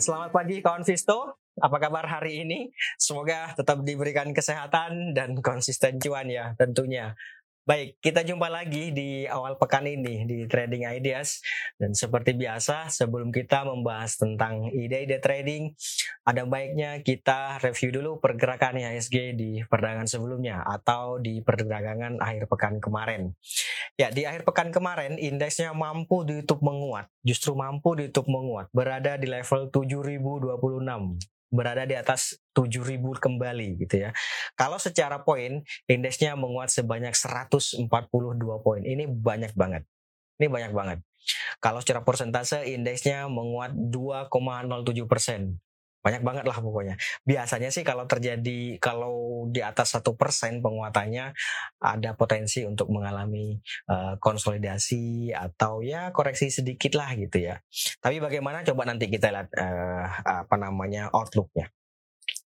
Selamat pagi kawan Visto. Apa kabar hari ini? Semoga tetap diberikan kesehatan dan konsisten cuan ya tentunya. Baik, kita jumpa lagi di awal pekan ini di Trading Ideas dan seperti biasa sebelum kita membahas tentang ide-ide trading, ada baiknya kita review dulu pergerakan IHSG di perdagangan sebelumnya atau di perdagangan akhir pekan kemarin. Ya, di akhir pekan kemarin indeksnya mampu ditutup menguat, justru mampu ditutup menguat, berada di level 7026 berada di atas 7000 kembali gitu ya. Kalau secara poin indeksnya menguat sebanyak 142 poin. Ini banyak banget. Ini banyak banget. Kalau secara persentase indeksnya menguat 2,07 persen banyak banget lah pokoknya. Biasanya sih kalau terjadi kalau di atas satu persen penguatannya ada potensi untuk mengalami uh, konsolidasi atau ya koreksi sedikit lah gitu ya. Tapi bagaimana coba nanti kita lihat uh, apa namanya outlooknya.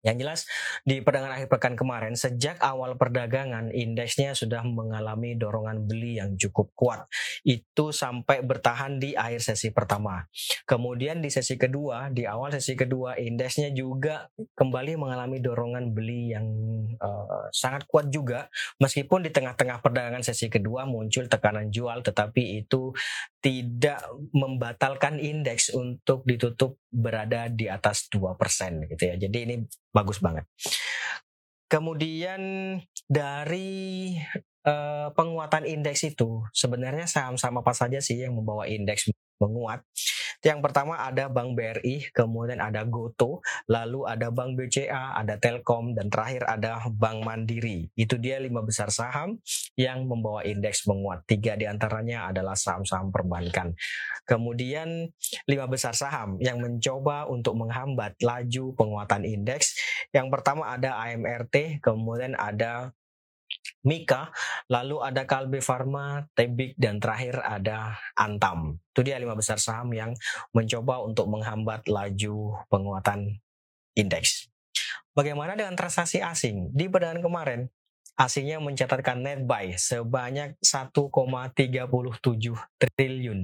Yang jelas di perdagangan akhir pekan kemarin sejak awal perdagangan indeksnya sudah mengalami dorongan beli yang cukup kuat. Itu sampai bertahan di akhir sesi pertama. Kemudian di sesi kedua, di awal sesi kedua indeksnya juga kembali mengalami dorongan beli yang uh, sangat kuat juga meskipun di tengah-tengah perdagangan sesi kedua muncul tekanan jual tetapi itu tidak membatalkan indeks untuk ditutup berada di atas 2% gitu ya. Jadi ini bagus banget. Kemudian dari uh, penguatan indeks itu sebenarnya saham-saham apa saja sih yang membawa indeks menguat. Yang pertama ada Bank BRI, kemudian ada Goto, lalu ada Bank BCA, ada Telkom, dan terakhir ada Bank Mandiri. Itu dia lima besar saham yang membawa indeks menguat. Tiga di antaranya adalah saham-saham perbankan. Kemudian lima besar saham yang mencoba untuk menghambat laju penguatan indeks. Yang pertama ada AMRT, kemudian ada Mika, lalu ada Kalbe Pharma, Tebik, dan terakhir ada Antam. Itu dia lima besar saham yang mencoba untuk menghambat laju penguatan indeks. Bagaimana dengan transaksi asing? Di perdagangan kemarin, asingnya mencatatkan net buy sebanyak 1,37 triliun.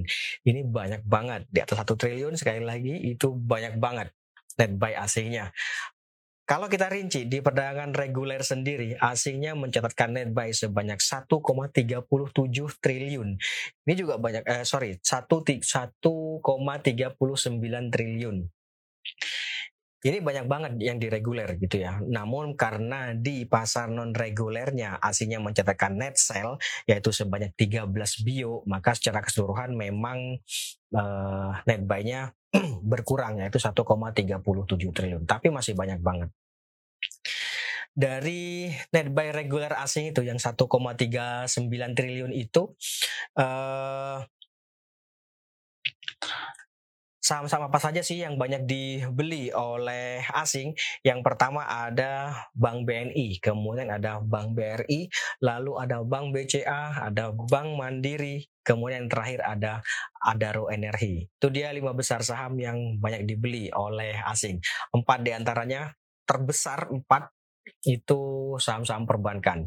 Ini banyak banget. Di atas 1 triliun sekali lagi itu banyak banget net buy asingnya. Kalau kita rinci di perdagangan reguler sendiri, asingnya mencatatkan net buy sebanyak 1,37 triliun. Ini juga banyak, eh, sorry, 1,39 triliun. Ini banyak banget yang di reguler gitu ya. Namun karena di pasar non regulernya asingnya mencatatkan net sell yaitu sebanyak 13 bio, maka secara keseluruhan memang uh, net buy-nya berkurang yaitu 1,37 triliun. Tapi masih banyak banget dari net buy reguler asing itu yang 1,39 triliun itu uh, saham-saham apa saja sih yang banyak dibeli oleh asing? Yang pertama ada Bank BNI, kemudian ada Bank BRI, lalu ada Bank BCA, ada Bank Mandiri, kemudian yang terakhir ada Adaro Energi. Itu dia lima besar saham yang banyak dibeli oleh asing. Empat di antaranya terbesar empat itu saham-saham perbankan.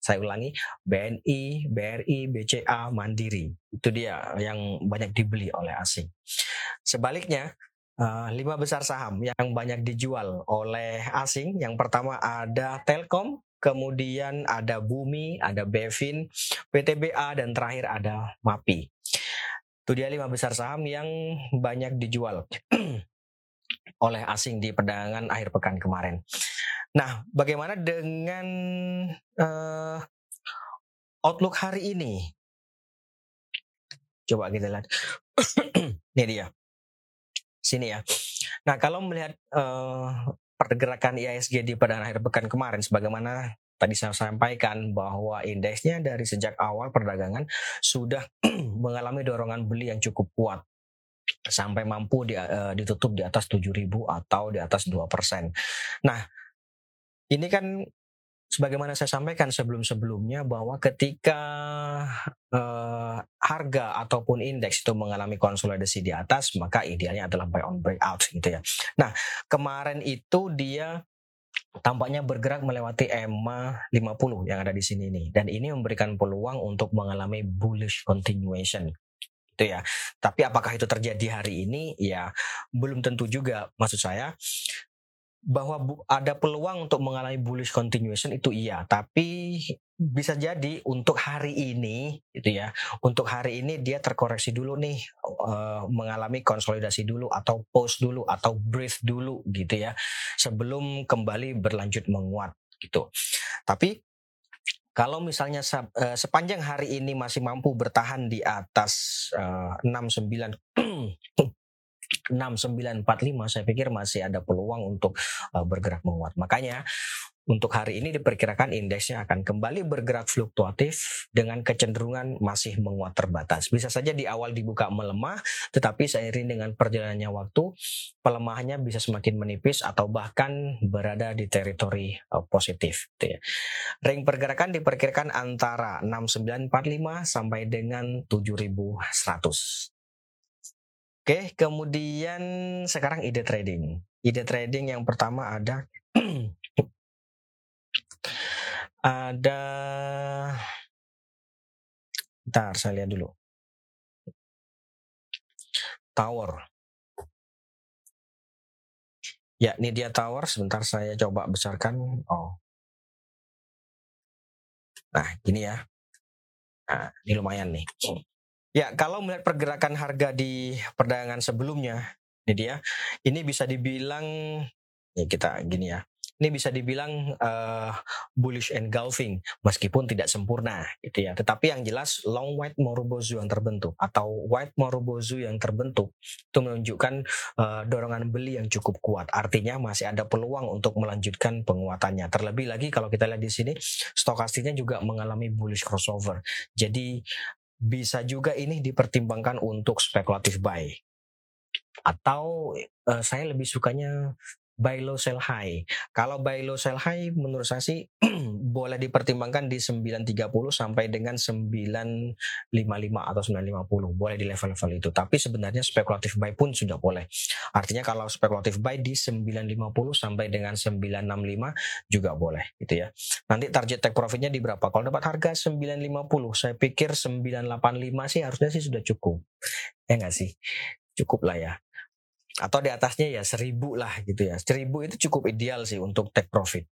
Saya ulangi, BNI, BRI, BCA, Mandiri. Itu dia yang banyak dibeli oleh asing. Sebaliknya, eh, lima besar saham yang banyak dijual oleh asing. Yang pertama ada Telkom, kemudian ada Bumi, ada Bevin, PTBA, dan terakhir ada MAPI. Itu dia lima besar saham yang banyak dijual oleh asing di perdagangan akhir pekan kemarin. Nah, bagaimana dengan uh, outlook hari ini? Coba kita lihat. ini dia. Sini ya. Nah, kalau melihat uh, pergerakan IISG di perdagangan akhir pekan kemarin, sebagaimana tadi saya sampaikan bahwa indeksnya dari sejak awal perdagangan sudah mengalami dorongan beli yang cukup kuat sampai mampu di, uh, ditutup di atas 7.000 atau di atas 2%. Nah, ini kan sebagaimana saya sampaikan sebelum-sebelumnya bahwa ketika uh, harga ataupun indeks itu mengalami konsolidasi di atas maka idealnya adalah buy on breakout gitu ya. Nah, kemarin itu dia tampaknya bergerak melewati EMA 50 yang ada di sini nih dan ini memberikan peluang untuk mengalami bullish continuation. Gitu ya. Tapi apakah itu terjadi hari ini? Ya belum tentu juga. Maksud saya bahwa ada peluang untuk mengalami bullish continuation itu iya, tapi bisa jadi untuk hari ini gitu ya. Untuk hari ini dia terkoreksi dulu nih uh, mengalami konsolidasi dulu atau pause dulu atau breathe dulu gitu ya sebelum kembali berlanjut menguat gitu. Tapi kalau misalnya uh, sepanjang hari ini masih mampu bertahan di atas uh, 69 6945 saya pikir masih ada peluang untuk uh, bergerak menguat. Makanya untuk hari ini diperkirakan indeksnya akan kembali bergerak fluktuatif dengan kecenderungan masih menguat terbatas. Bisa saja di awal dibuka melemah, tetapi seiring dengan perjalanannya waktu, pelemahannya bisa semakin menipis atau bahkan berada di teritori uh, positif. Gitu ya. Ring pergerakan diperkirakan antara 6945 sampai dengan 7100. Oke, kemudian sekarang ide trading. Ide trading yang pertama ada ada Bentar, saya lihat dulu. Tower. Ya, ini dia tower. Sebentar saya coba besarkan. Oh. Nah, gini ya. Nah, ini lumayan nih. Ya, kalau melihat pergerakan harga di perdagangan sebelumnya, ini dia, ini bisa dibilang ya kita gini ya. Ini bisa dibilang uh, bullish engulfing meskipun tidak sempurna gitu ya. Tetapi yang jelas long white Morobozu yang terbentuk atau white Morobozu yang terbentuk itu menunjukkan uh, dorongan beli yang cukup kuat. Artinya masih ada peluang untuk melanjutkan penguatannya. Terlebih lagi kalau kita lihat di sini stokastiknya juga mengalami bullish crossover. Jadi bisa juga ini dipertimbangkan untuk spekulatif buy. Atau uh, saya lebih sukanya buy low sell high. Kalau buy low sell high menurut saya sih boleh dipertimbangkan di 930 sampai dengan 955 atau 950. Boleh di level-level itu. Tapi sebenarnya spekulatif buy pun sudah boleh. Artinya kalau spekulatif buy di 950 sampai dengan 965 juga boleh gitu ya. Nanti target take profitnya di berapa? Kalau dapat harga 950, saya pikir 985 sih harusnya sih sudah cukup. Ya nggak sih? Cukup lah ya atau di atasnya ya seribu lah gitu ya seribu itu cukup ideal sih untuk take profit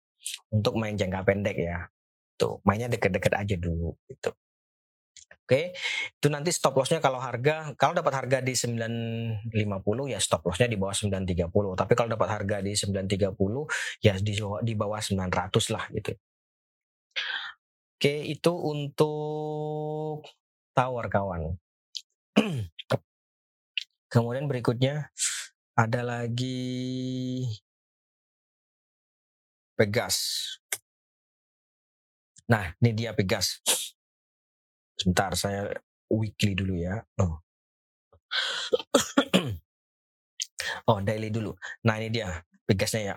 untuk main jangka pendek ya tuh mainnya deket-deket aja dulu gitu Oke, itu nanti stop lossnya kalau harga kalau dapat harga di 950 ya stop lossnya di bawah 930. Tapi kalau dapat harga di 930 ya di di bawah 900 lah gitu. Oke, itu untuk tower kawan. Kemudian berikutnya ada lagi Pegas. Nah, ini dia Pegas. Sebentar, saya weekly dulu ya. Oh. oh, daily dulu. Nah, ini dia Pegasnya ya.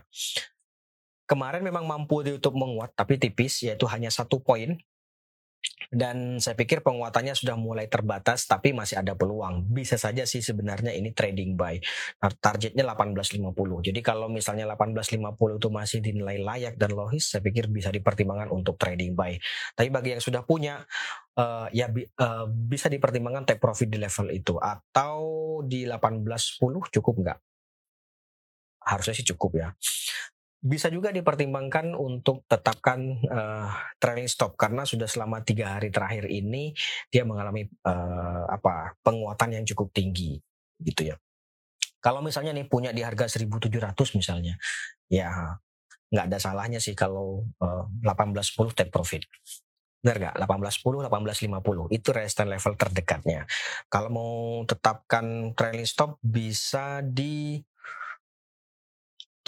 Kemarin memang mampu ditutup menguat, tapi tipis, yaitu hanya satu poin dan saya pikir penguatannya sudah mulai terbatas tapi masih ada peluang. Bisa saja sih sebenarnya ini trading buy. Targetnya 1850. Jadi kalau misalnya 1850 itu masih dinilai layak dan logis, saya pikir bisa dipertimbangkan untuk trading buy. Tapi bagi yang sudah punya uh, ya uh, bisa dipertimbangkan take profit di level itu atau di 1810 cukup nggak? Harusnya sih cukup ya bisa juga dipertimbangkan untuk tetapkan uh, trailing stop karena sudah selama tiga hari terakhir ini dia mengalami uh, apa penguatan yang cukup tinggi gitu ya. Kalau misalnya nih punya di harga 1.700 misalnya, ya nggak ada salahnya sih kalau uh, 1810 take profit. Benar nggak? 1810, 1850 itu resistance level terdekatnya. Kalau mau tetapkan trailing stop bisa di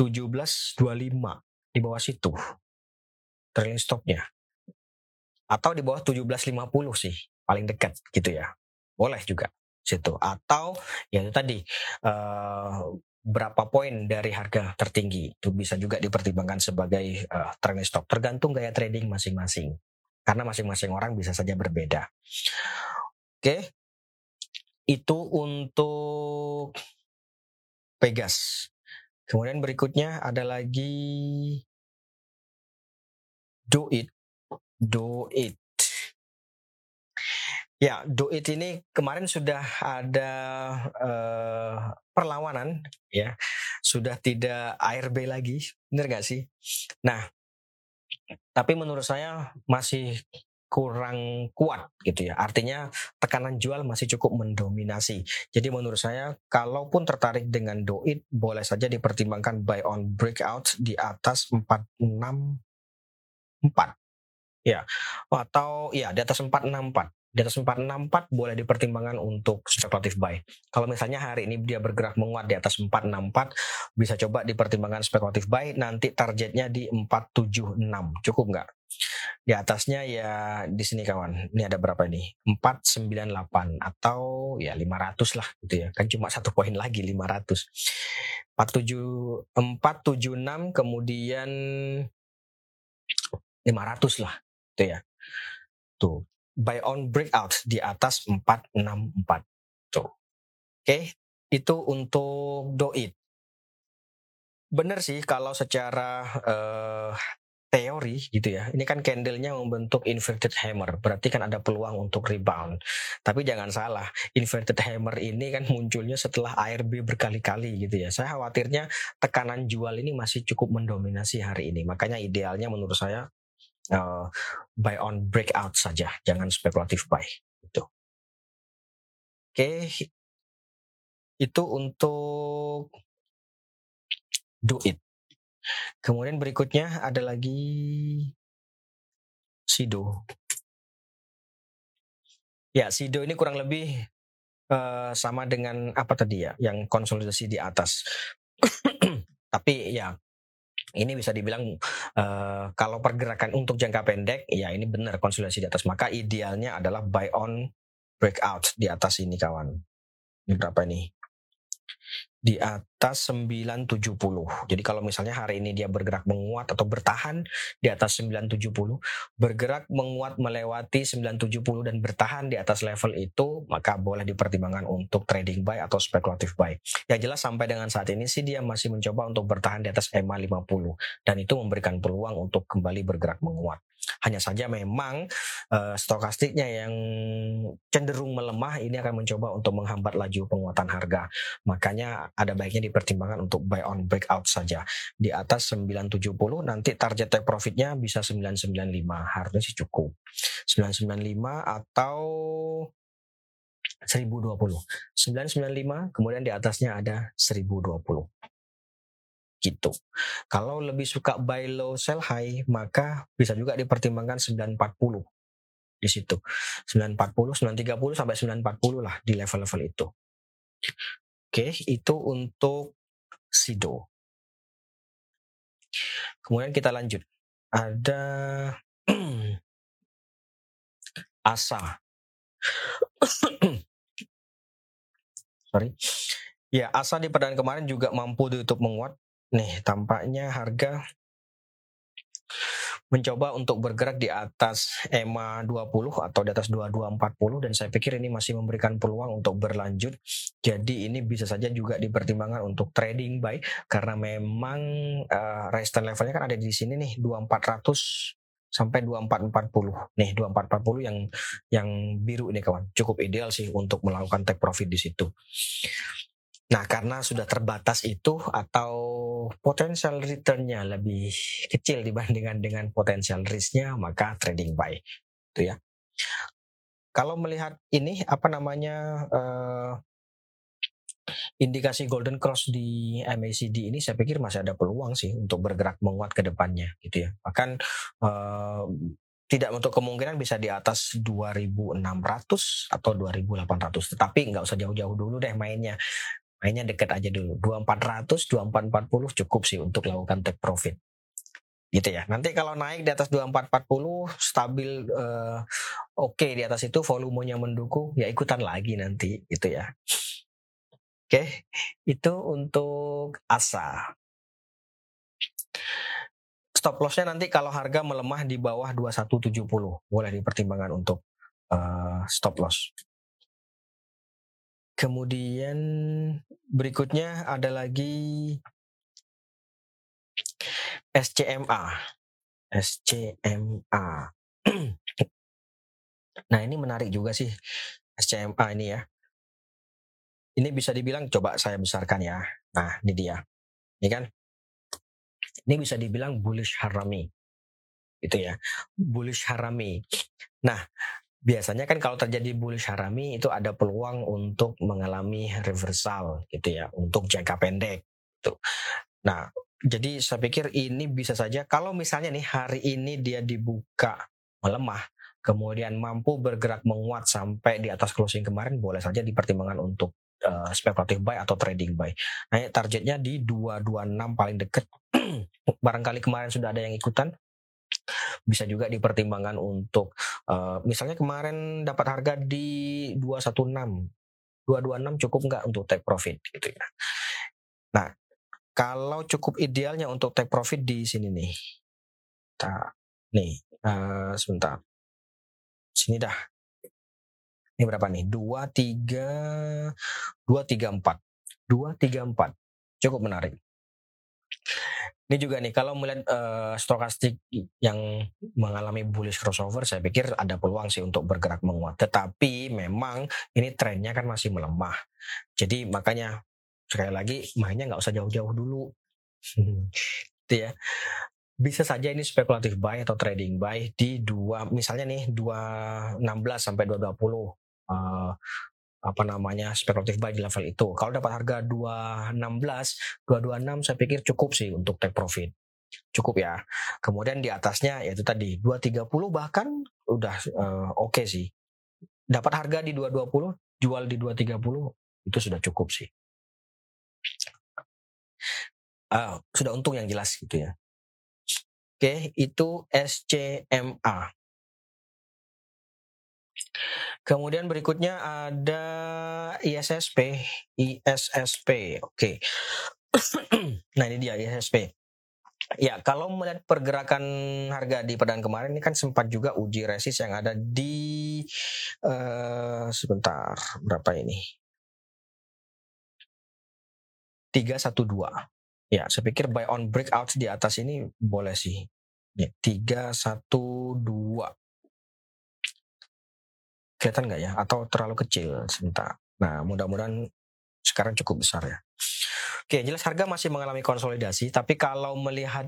1725 di bawah situ. Trailing stopnya atau di bawah 1750 sih paling dekat gitu ya. Boleh juga situ. Atau ya itu tadi uh, berapa poin dari harga tertinggi itu bisa juga dipertimbangkan sebagai uh, trailing stop tergantung gaya trading masing-masing. Karena masing-masing orang bisa saja berbeda. Oke. Itu untuk Pegas Kemudian berikutnya ada lagi do it. Do it. Ya, Doit ini kemarin sudah ada uh, perlawanan, ya, sudah tidak ARB lagi, benar nggak sih? Nah, tapi menurut saya masih kurang kuat gitu ya. Artinya tekanan jual masih cukup mendominasi. Jadi menurut saya kalaupun tertarik dengan Doit boleh saja dipertimbangkan buy on breakout di atas 464. Ya. Atau ya di atas 464 di atas 464 boleh dipertimbangkan untuk speculative buy. Kalau misalnya hari ini dia bergerak menguat di atas 464, bisa coba dipertimbangkan speculative buy, nanti targetnya di 476. Cukup nggak? Di atasnya ya di sini kawan. Ini ada berapa ini? 498 atau ya 500 lah gitu ya. Kan cuma satu poin lagi 500. 47 476 kemudian 500 lah gitu ya. Tuh buy on breakout di atas 464. Tuh. Oke, itu untuk doit. Bener sih kalau secara uh, teori gitu ya. Ini kan candlenya membentuk inverted hammer, berarti kan ada peluang untuk rebound. Tapi jangan salah, inverted hammer ini kan munculnya setelah ARB berkali-kali gitu ya. Saya khawatirnya tekanan jual ini masih cukup mendominasi hari ini. Makanya idealnya menurut saya uh, buy on breakout saja, jangan spekulatif buy. Itu. Oke, itu untuk do it. Kemudian berikutnya ada lagi Sido. Ya, Sido ini kurang lebih uh, sama dengan apa tadi ya, yang konsolidasi di atas. Tapi ya ini bisa dibilang uh, kalau pergerakan untuk jangka pendek ya ini benar konsolidasi di atas maka idealnya adalah buy on breakout di atas ini kawan ini berapa nih di atas 970. Jadi kalau misalnya hari ini dia bergerak menguat atau bertahan di atas 970, bergerak menguat melewati 970 dan bertahan di atas level itu, maka boleh dipertimbangkan untuk trading buy atau speculative buy. Yang jelas sampai dengan saat ini sih dia masih mencoba untuk bertahan di atas EMA 50 dan itu memberikan peluang untuk kembali bergerak menguat. Hanya saja memang uh, stokastiknya yang cenderung melemah ini akan mencoba untuk menghambat laju penguatan harga. Makanya ada baiknya dipertimbangkan untuk buy on breakout saja. Di atas 970 nanti target take profitnya bisa 995. Harusnya sih cukup. 995 atau 1020. 995 kemudian di atasnya ada 1020 gitu. Kalau lebih suka buy low sell high, maka bisa juga dipertimbangkan 940 di situ. 940, 930 sampai 940 lah di level-level itu. Oke, itu untuk Sido. Kemudian kita lanjut. Ada Asa. Sorry. Ya, Asa di perdana kemarin juga mampu ditutup menguat Nih, tampaknya harga mencoba untuk bergerak di atas EMA 20 atau di atas 2240 dan saya pikir ini masih memberikan peluang untuk berlanjut. Jadi ini bisa saja juga dipertimbangkan untuk trading buy karena memang uh, resistance levelnya kan ada di sini nih 2400 sampai 2440. Nih 2440 yang yang biru ini kawan. Cukup ideal sih untuk melakukan take profit di situ. Nah, karena sudah terbatas itu atau potensial returnnya lebih kecil dibandingkan dengan potensial risknya, maka trading buy, itu ya. Kalau melihat ini apa namanya uh, indikasi golden cross di MACD ini, saya pikir masih ada peluang sih untuk bergerak menguat ke depannya, gitu ya. Bahkan uh, tidak untuk kemungkinan bisa di atas 2600 atau 2800 tetapi nggak usah jauh-jauh dulu deh mainnya mainnya deket aja dulu. 2400 2440 cukup sih untuk lakukan take profit. Gitu ya. Nanti kalau naik di atas 2440 stabil uh, oke okay, di atas itu volumenya mendukung ya ikutan lagi nanti. Gitu ya. Oke okay, itu untuk asa. Stop lossnya nanti kalau harga melemah di bawah 2170 boleh dipertimbangkan untuk uh, stop loss Kemudian berikutnya ada lagi SCMA. SCMA. Nah, ini menarik juga sih SCMA ini ya. Ini bisa dibilang coba saya besarkan ya. Nah, ini dia. Ini kan ini bisa dibilang bullish harami. Itu ya. Bullish harami. Nah, biasanya kan kalau terjadi bullish harami itu ada peluang untuk mengalami reversal gitu ya, untuk jangka pendek. Tuh. Nah, jadi saya pikir ini bisa saja kalau misalnya nih hari ini dia dibuka melemah kemudian mampu bergerak menguat sampai di atas closing kemarin boleh saja dipertimbangkan untuk uh, spekulatif buy atau trading buy. Nah, targetnya di 226 paling deket. Barangkali kemarin sudah ada yang ikutan. Bisa juga dipertimbangkan untuk uh, misalnya kemarin dapat harga di 216. 226 cukup nggak untuk take profit gitu ya. Nah, kalau cukup idealnya untuk take profit di sini nih. Nah, nih, uh, sebentar sini dah. Ini berapa nih? 2 3 2 3 4. 2 3 4. Cukup menarik. Ini juga nih kalau melihat uh, stokastik yang mengalami bullish crossover, saya pikir ada peluang sih untuk bergerak menguat. Tetapi memang ini trennya kan masih melemah. Jadi makanya sekali lagi mainnya nggak usah jauh-jauh dulu. itu ya bisa saja ini spekulatif buy atau trading buy di dua misalnya nih 216 sampai 220 uh, apa namanya spekulatif buy di level itu. Kalau dapat harga 216, 226 saya pikir cukup sih untuk take profit. Cukup ya. Kemudian di atasnya yaitu tadi 230 bahkan udah uh, oke okay sih. Dapat harga di 220, jual di 230 itu sudah cukup sih. Uh, sudah untung yang jelas gitu ya. Oke, itu SCMA. Kemudian berikutnya ada ISSP, ISSP. Oke. nah, ini dia ISSP. Ya, kalau melihat pergerakan harga di perdagangan kemarin ini kan sempat juga uji resist yang ada di uh, sebentar berapa ini? 312. Ya, saya pikir buy on breakout di atas ini boleh sih. Ya, tiga satu dua. Kelihatan nggak ya? Atau terlalu kecil sebentar. Nah, mudah-mudahan sekarang cukup besar ya. Oke, jelas harga masih mengalami konsolidasi, tapi kalau melihat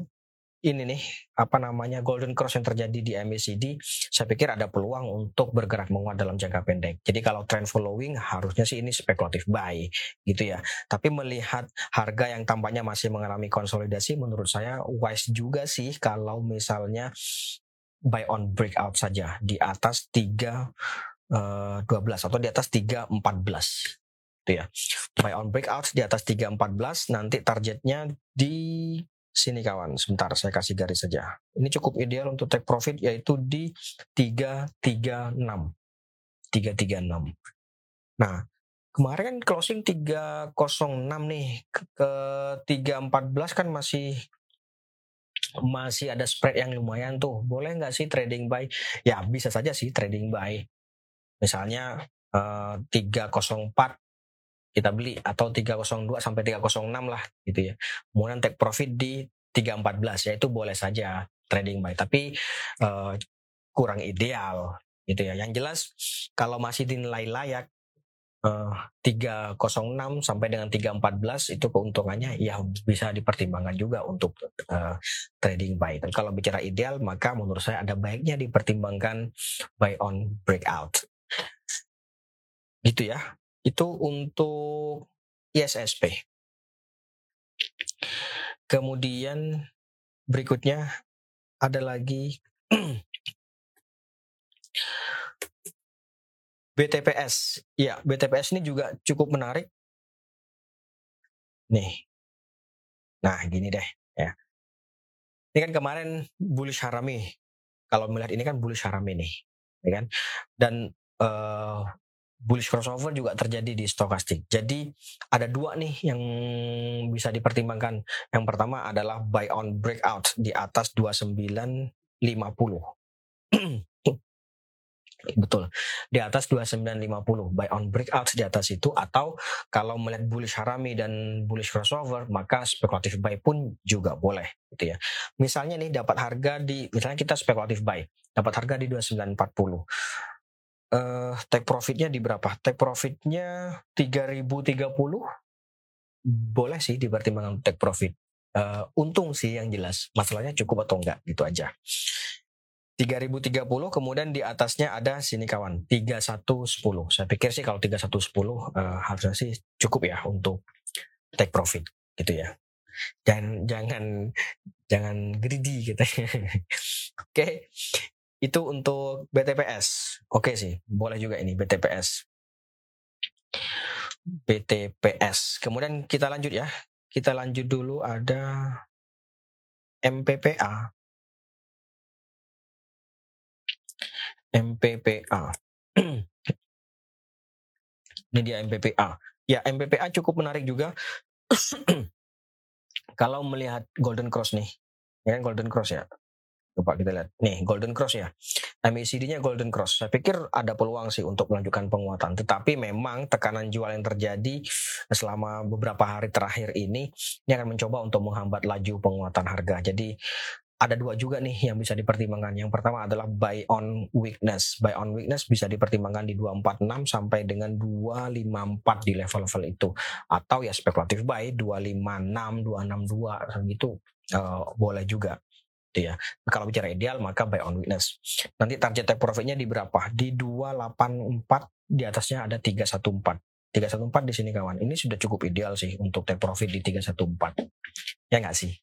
ini nih apa namanya golden cross yang terjadi di MACD saya pikir ada peluang untuk bergerak menguat dalam jangka pendek jadi kalau trend following harusnya sih ini spekulatif buy gitu ya tapi melihat harga yang tampaknya masih mengalami konsolidasi menurut saya wise juga sih kalau misalnya buy on breakout saja di atas 3 uh, 12 atau di atas 314 gitu ya. Buy on breakout di atas 314 nanti targetnya di Sini kawan, sebentar saya kasih garis saja. Ini cukup ideal untuk take profit yaitu di 336. 336. Nah, kemarin kan closing 306 nih ke 314 kan masih masih ada spread yang lumayan tuh. Boleh nggak sih trading buy? Ya bisa saja sih trading buy. Misalnya eh, 304 kita beli atau 302 sampai 306 lah gitu ya. Kemudian take profit di 314 ya itu boleh saja trading buy tapi uh, kurang ideal gitu ya. Yang jelas kalau masih dinilai layak uh, eh, 306 sampai dengan 314 itu keuntungannya ya bisa dipertimbangkan juga untuk uh, trading buy. Dan kalau bicara ideal maka menurut saya ada baiknya dipertimbangkan buy on breakout. Gitu ya itu untuk ISSP. Kemudian berikutnya ada lagi BTPS. Ya, BTPS ini juga cukup menarik. Nih. Nah, gini deh ya. Ini kan kemarin bullish harami. Kalau melihat ini kan bullish harami nih, ya kan? Dan uh, bullish crossover juga terjadi di stokastik. Jadi ada dua nih yang bisa dipertimbangkan. Yang pertama adalah buy on breakout di atas 2950. Betul. Di atas 2950 buy on breakout di atas itu atau kalau melihat bullish harami dan bullish crossover maka spekulatif buy pun juga boleh gitu ya. Misalnya nih dapat harga di misalnya kita spekulatif buy, dapat harga di 2940 uh, take profitnya di berapa? Take profitnya 3030 boleh sih dipertimbangkan take profit. Uh, untung sih yang jelas. Masalahnya cukup atau enggak gitu aja. 3030 kemudian di atasnya ada sini kawan 3110 saya pikir sih kalau 3110 uh, harusnya sih cukup ya untuk take profit gitu ya jangan jangan jangan greedy gitu oke okay. Itu untuk BTPS oke okay sih boleh juga ini BTPS BTPS kemudian kita lanjut ya kita lanjut dulu ada MPPA MPPA. Ini dia MPPA. Ya, MPPA cukup menarik juga. Kalau melihat Golden Cross nih, ya kan Golden Cross ya. Coba kita lihat. Nih, Golden Cross ya. MACD-nya Golden Cross. Saya pikir ada peluang sih untuk melanjutkan penguatan. Tetapi memang tekanan jual yang terjadi selama beberapa hari terakhir ini, ini akan mencoba untuk menghambat laju penguatan harga. Jadi ada dua juga nih yang bisa dipertimbangkan. Yang pertama adalah buy on weakness. Buy on weakness bisa dipertimbangkan di 246 sampai dengan 254 di level-level itu. Atau ya spekulatif buy 256, 262 gitu uh, boleh juga. Gitu ya. Kalau bicara ideal maka buy on weakness. Nanti target take profitnya di berapa? Di 284 di atasnya ada 314. 314 di sini kawan. Ini sudah cukup ideal sih untuk take profit di 314. Ya nggak sih?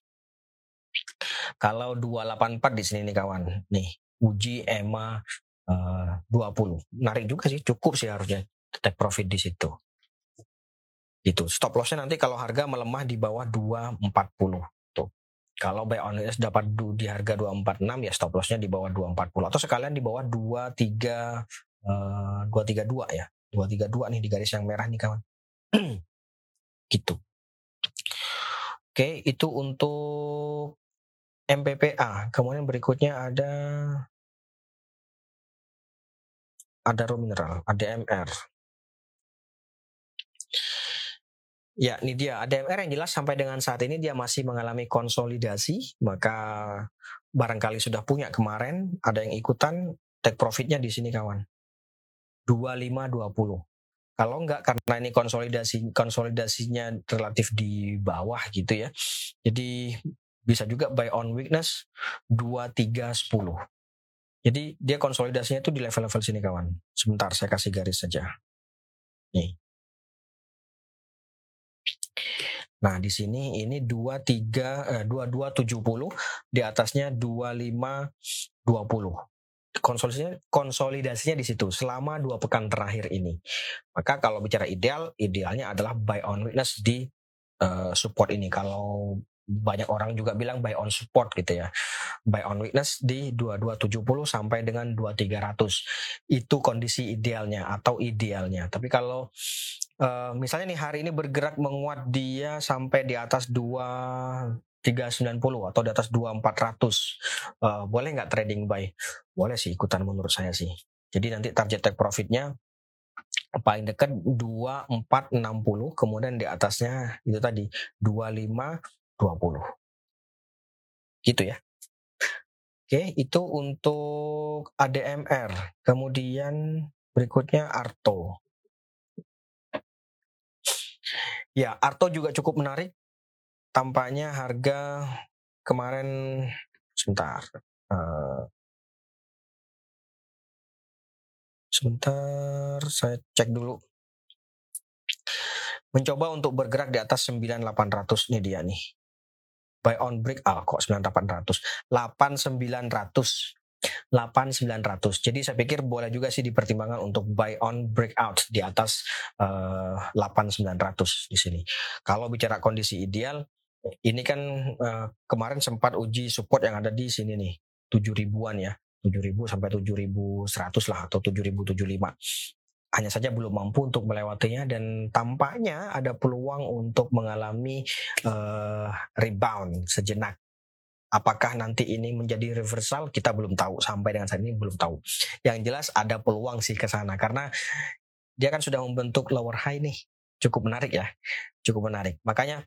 Kalau 284 di sini nih kawan, nih uji EMA uh, 20. Menarik juga sih, cukup sih harusnya take profit di situ. Itu stop lossnya nanti kalau harga melemah di bawah 240 tuh. Kalau buy on dapat di harga 246 ya stop lossnya di bawah 240 atau sekalian di bawah 23 uh, 232 ya. 232 nih di garis yang merah nih kawan. gitu. Oke, itu untuk MPPA. Kemudian berikutnya ada ada mineral, ADMR. Ya, ini dia ADMR yang jelas sampai dengan saat ini dia masih mengalami konsolidasi, maka barangkali sudah punya kemarin, ada yang ikutan take profitnya di sini kawan. 2520. Kalau enggak karena ini konsolidasi konsolidasinya relatif di bawah gitu ya. Jadi bisa juga buy on weakness 2310. Jadi dia konsolidasinya itu di level-level sini kawan. Sebentar saya kasih garis saja. Nih. Nah, di sini ini 23 eh, 2270, di atasnya 2520. Konsolidasinya konsolidasinya di situ selama dua pekan terakhir ini. Maka kalau bicara ideal, idealnya adalah buy on weakness di uh, support ini. Kalau banyak orang juga bilang buy on support gitu ya. Buy on weakness di 2270 sampai dengan 2300. Itu kondisi idealnya atau idealnya. Tapi kalau uh, misalnya nih hari ini bergerak menguat dia sampai di atas 2 390 atau di atas 2400 uh, boleh nggak trading buy boleh sih ikutan menurut saya sih jadi nanti target take profitnya paling dekat 2460 kemudian di atasnya itu tadi 25 20. Gitu ya. Oke, itu untuk ADMR. Kemudian berikutnya Arto. Ya, Arto juga cukup menarik. Tampaknya harga kemarin sebentar. Uh, sebentar, saya cek dulu. Mencoba untuk bergerak di atas 9800 nih dia nih buy on break ah kok 9800 8900 8900. Jadi saya pikir boleh juga sih dipertimbangkan untuk buy on breakout di atas uh, eh, 8900 di sini. Kalau bicara kondisi ideal, ini kan uh, kemarin sempat uji support yang ada di sini nih, 7 ribuan ya. 7000 sampai 7100 lah atau 7075 hanya saja belum mampu untuk melewatinya dan tampaknya ada peluang untuk mengalami uh, rebound sejenak. Apakah nanti ini menjadi reversal kita belum tahu sampai dengan saat ini belum tahu. Yang jelas ada peluang sih ke sana karena dia kan sudah membentuk lower high nih. Cukup menarik ya. Cukup menarik. Makanya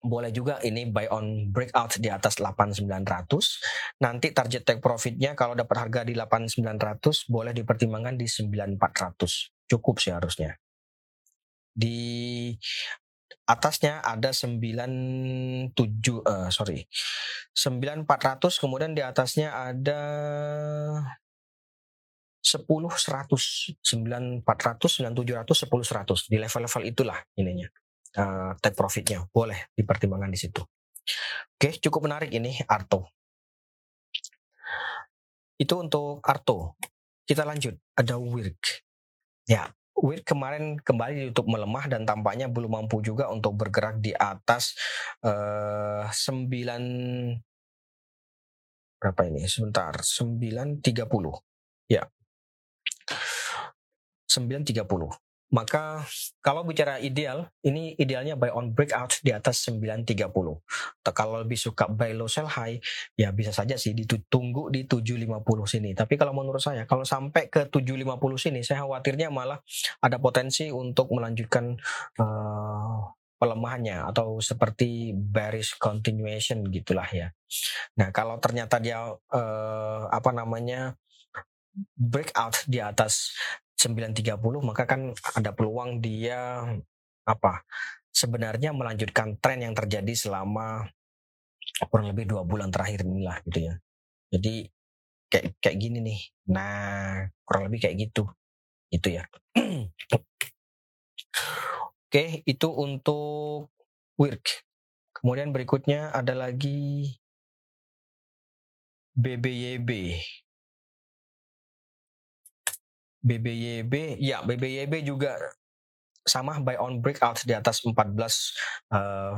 boleh juga ini buy on breakout di atas 8900 nanti target take profitnya kalau dapat harga di 8900 boleh dipertimbangkan di 9400 cukup sih harusnya. Di atasnya ada 97 uh, eh, sorry. 9400 kemudian di atasnya ada 10 100 9400 9700 10 100 di level-level itulah ininya uh, take profitnya. Boleh dipertimbangkan di situ. Oke cukup menarik ini Arto. Itu untuk Arto. Kita lanjut. Ada Wirk. Ya WIRD kemarin kembali ditutup melemah dan tampaknya belum mampu juga untuk bergerak di atas uh, 9 berapa ini? Sebentar, 9.30. Ya. 9.30 maka kalau bicara ideal, ini idealnya buy on breakout di atas 930. Kalau lebih suka buy low sell high, ya bisa saja sih ditunggu di 750 sini. Tapi kalau menurut saya, kalau sampai ke 750 sini, saya khawatirnya malah ada potensi untuk melanjutkan uh, pelemahannya atau seperti bearish continuation gitulah ya. Nah kalau ternyata dia uh, apa namanya breakout di atas 9.30 maka kan ada peluang dia apa sebenarnya melanjutkan tren yang terjadi selama kurang lebih dua bulan terakhir inilah gitu ya. Jadi kayak kayak gini nih. Nah kurang lebih kayak gitu. Itu ya. Oke itu untuk work kemudian berikutnya ada lagi BBYB BBYB, ya BBYB juga sama buy on breakout di atas 14 uh,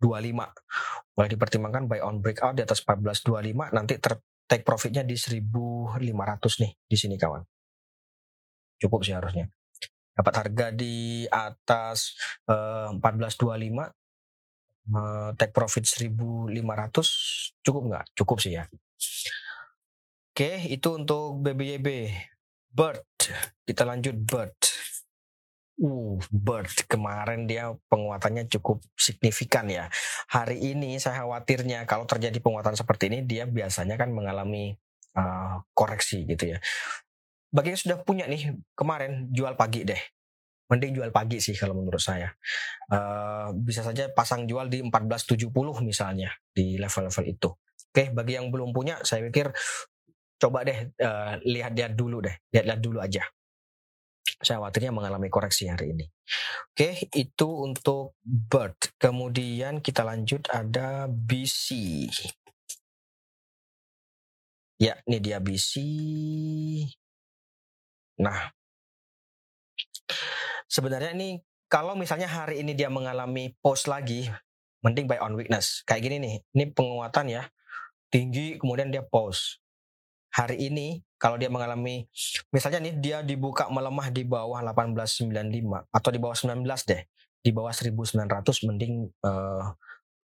25. Boleh dipertimbangkan buy on breakout di atas 14.25 nanti ter take profitnya di 1.500 nih di sini kawan. Cukup sih harusnya. Dapat harga di atas uh, 14.25 uh, take profit 1.500 cukup nggak? Cukup sih ya. Oke, itu untuk BBYB. Bird. Kita lanjut Bird. Uh, Bird kemarin dia penguatannya cukup signifikan ya. Hari ini saya khawatirnya kalau terjadi penguatan seperti ini dia biasanya kan mengalami uh, koreksi gitu ya. Bagi yang sudah punya nih kemarin jual pagi deh. Mending jual pagi sih kalau menurut saya. Uh, bisa saja pasang jual di 1470 misalnya di level-level itu. Oke, bagi yang belum punya, saya pikir coba deh uh, lihat-lihat dulu deh, lihat-lihat dulu aja. Saya khawatirnya mengalami koreksi hari ini. Oke, itu untuk bird. Kemudian kita lanjut ada BC. Ya, ini dia BC. Nah, sebenarnya ini kalau misalnya hari ini dia mengalami pause lagi, mending buy on weakness. Kayak gini nih, ini penguatan ya, tinggi kemudian dia pause hari ini kalau dia mengalami misalnya nih dia dibuka melemah di bawah 1895 atau di bawah 19 deh di bawah 1900 mending uh,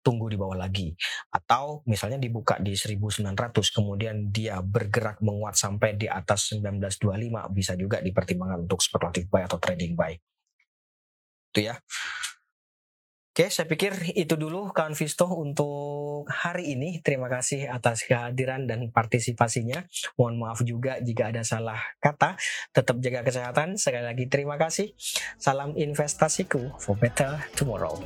tunggu di bawah lagi. Atau misalnya dibuka di 1900 kemudian dia bergerak menguat sampai di atas 1925 bisa juga dipertimbangkan untuk speculative buy atau trading buy. Itu ya Oke, saya pikir itu dulu kawan Visto untuk hari ini. Terima kasih atas kehadiran dan partisipasinya. Mohon maaf juga jika ada salah kata. Tetap jaga kesehatan. Sekali lagi terima kasih. Salam investasiku for better tomorrow.